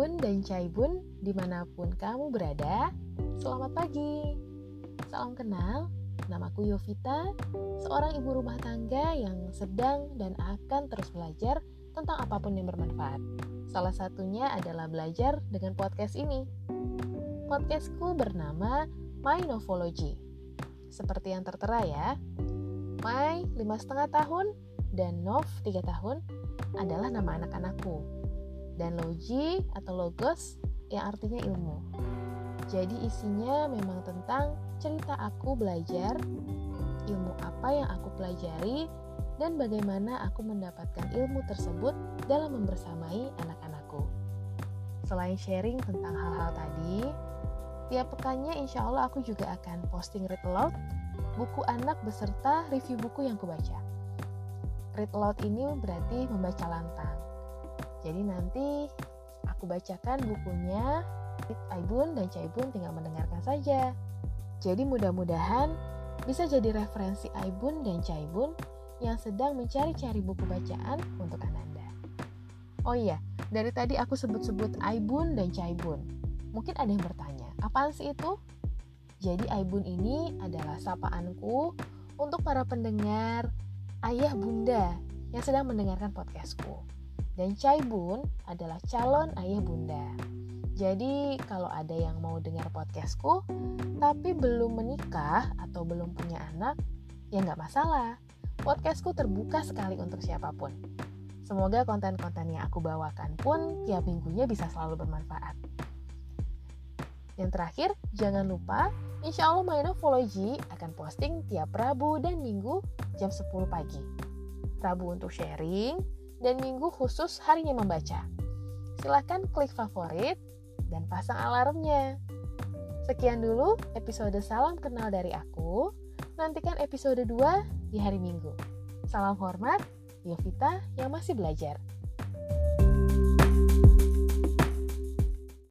Bun dan Cai Bun di mana pun kamu berada, selamat pagi. Salam kenal, namaku Yovita, seorang ibu rumah tangga yang sedang dan akan terus belajar tentang apa pun yang bermanfaat. Salah satunya adalah belajar dengan podcast ini. Podcastku bernama My Novology. Seperti yang tertera ya, My lima setengah tahun dan Nov tiga tahun adalah nama anak-anakku dan logi atau logos yang artinya ilmu. Jadi isinya memang tentang cerita aku belajar, ilmu apa yang aku pelajari, dan bagaimana aku mendapatkan ilmu tersebut dalam membersamai anak-anakku. Selain sharing tentang hal-hal tadi, tiap pekannya insya Allah aku juga akan posting read aloud, buku anak beserta review buku yang kubaca. Read aloud ini berarti membaca lantang. Jadi nanti aku bacakan bukunya, Aibun dan Caibun tinggal mendengarkan saja. Jadi mudah-mudahan bisa jadi referensi Aibun dan Caibun yang sedang mencari-cari buku bacaan untuk Ananda. Oh iya, dari tadi aku sebut-sebut Aibun dan Caibun. Mungkin ada yang bertanya, apaan sih itu? Jadi Aibun ini adalah sapaanku untuk para pendengar ayah bunda yang sedang mendengarkan podcastku. Dan Chai Bun adalah calon ayah bunda. Jadi kalau ada yang mau dengar podcastku tapi belum menikah atau belum punya anak, ya nggak masalah. Podcastku terbuka sekali untuk siapa pun. Semoga konten-konten yang aku bawakan pun tiap minggunya bisa selalu bermanfaat. Yang terakhir, jangan lupa, insya Allah Mainovology akan posting tiap Rabu dan Minggu jam 10 pagi. Rabu untuk sharing, dan minggu khusus harinya membaca. Silahkan klik favorit dan pasang alarmnya. Sekian dulu episode Salam Kenal dari aku. Nantikan episode 2 di hari Minggu. Salam hormat, Yovita yang masih belajar.